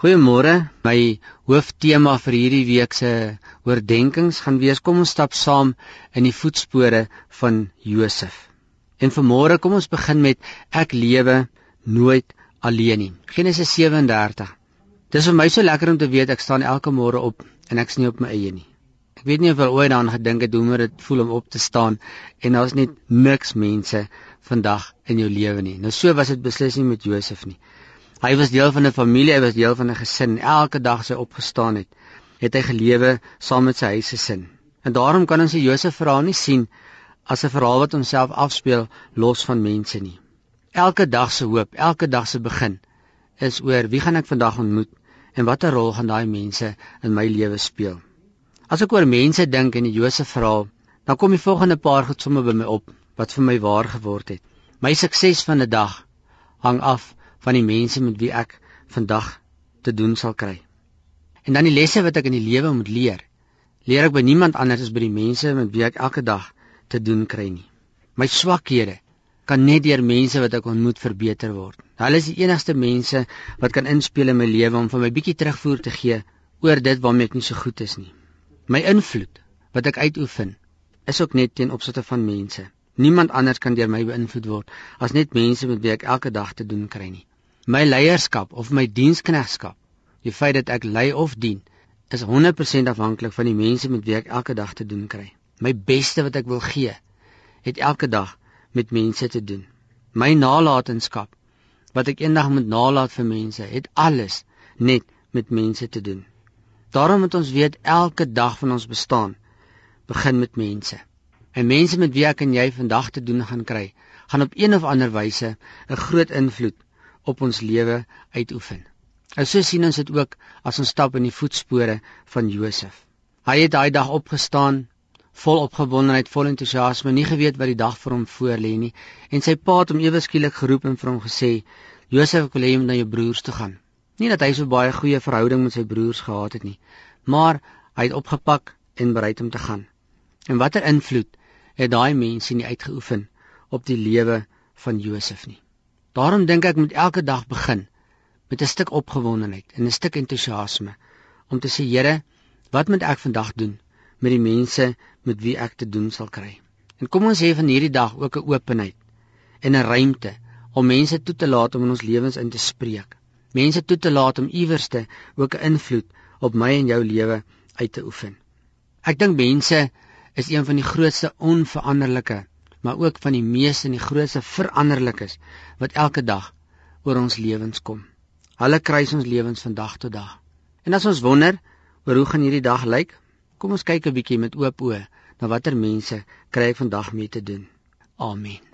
Goeiemôre. My hooftema vir hierdie week se oordeenkings gaan wees kom ons stap saam in die voetspore van Josef. En vanmôre kom ons begin met ek lewe nooit alleen nie. Genesis 37. Dis vir my so lekker om te weet ek staan elke môre op en ek's nie op my eie nie. Ek weet nie of jy ooit daaraan gedink het hoe moet dit voel om op te staan en daar's net niks mense vandag in jou lewe nie. Nou so was dit beslis nie met Josef nie. Hy was deel van 'n familie, hy was deel van 'n gesin. Elke dag sy opgestaan het, het hy gelewe saam met sy huisgesin. En daarom kan ons die Josef verhaal nie sien as 'n verhaal wat homself afspeel los van mense nie. Elke dag se hoop, elke dag se begin is oor wie gaan ek vandag ontmoet en watter rol gaan daai mense in my lewe speel. As ek oor mense dink in die Josef verhaal, dan kom die volgende paar goed sommer by my op wat vir my waar geword het. My sukses van 'n dag hang af van die mense met wie ek vandag te doen sal kry. En dan die lesse wat ek in die lewe moet leer. Leer ek by niemand anders as by die mense met wie ek elke dag te doen kry nie. My swakhede kan net deur mense wat ek ontmoet verbeter word. Hulle is die enigste mense wat kan inspel in my lewe om vir my bietjie terugvoer te gee oor dit waarmee ek nie so goed is nie. My invloed wat ek uitoefen is ook net ten opsigte van mense. Niemand anders kan deur my beïnvloed word as net mense met wie ek elke dag te doen kry nie. My leierskap of my diensknegskap, die feit dat ek lei of dien, is 100% afhanklik van die mense met wie ek elke dag te doen kry. My beste wat ek wil gee, het elke dag met mense te doen. My nalatenskap wat ek eendag moet nalat vir mense, het alles net met mense te doen. Daarom moet ons weet elke dag van ons bestaan begin met mense. En mense met wie ek en jy vandag te doen gaan kry, gaan op een of ander wyse 'n groot invloed op ons lewe uitoefen. En so sien ons dit ook as ons stap in die voetspore van Josef. Hy het daai dag opgestaan vol opgewondenheid, vol entoesiasme, nie geweet wat die dag vir hom voorlê nie, en sy pa het hom ewe skielik geroep en vir hom gesê: "Josef, ek wil hê jy moet na jou broers toe gaan." Nie dat hy so baie goeie verhouding met sy broers gehad het nie, maar hy het opgepak en bereid om te gaan. En watter invloed het daai mense nie uitgeoefen op die lewe van Josef nie? Daarom dink ek moet elke dag begin met 'n stuk opgewondenheid en 'n stuk entoesiasme om te sê Here, wat moet ek vandag doen met die mense met wie ek te doen sal kry? En kom ons hê van hierdie dag ook 'n openheid en 'n ruimte om mense toe te laat om in ons lewens in te spreek. Mense toe te laat om iewerste ook 'n invloed op my en jou lewe uit te oefen. Ek dink mense is een van die grootste onveranderlike maar ook van die meeste en die grootste veranderlikes wat elke dag oor ons lewens kom. Hulle kruis ons lewens van dag tot dag. En as ons wonder oor hoe gaan hierdie dag lyk, kom ons kyk 'n bietjie met oop oë na watter mense kry ek vandag mee te doen. Amen.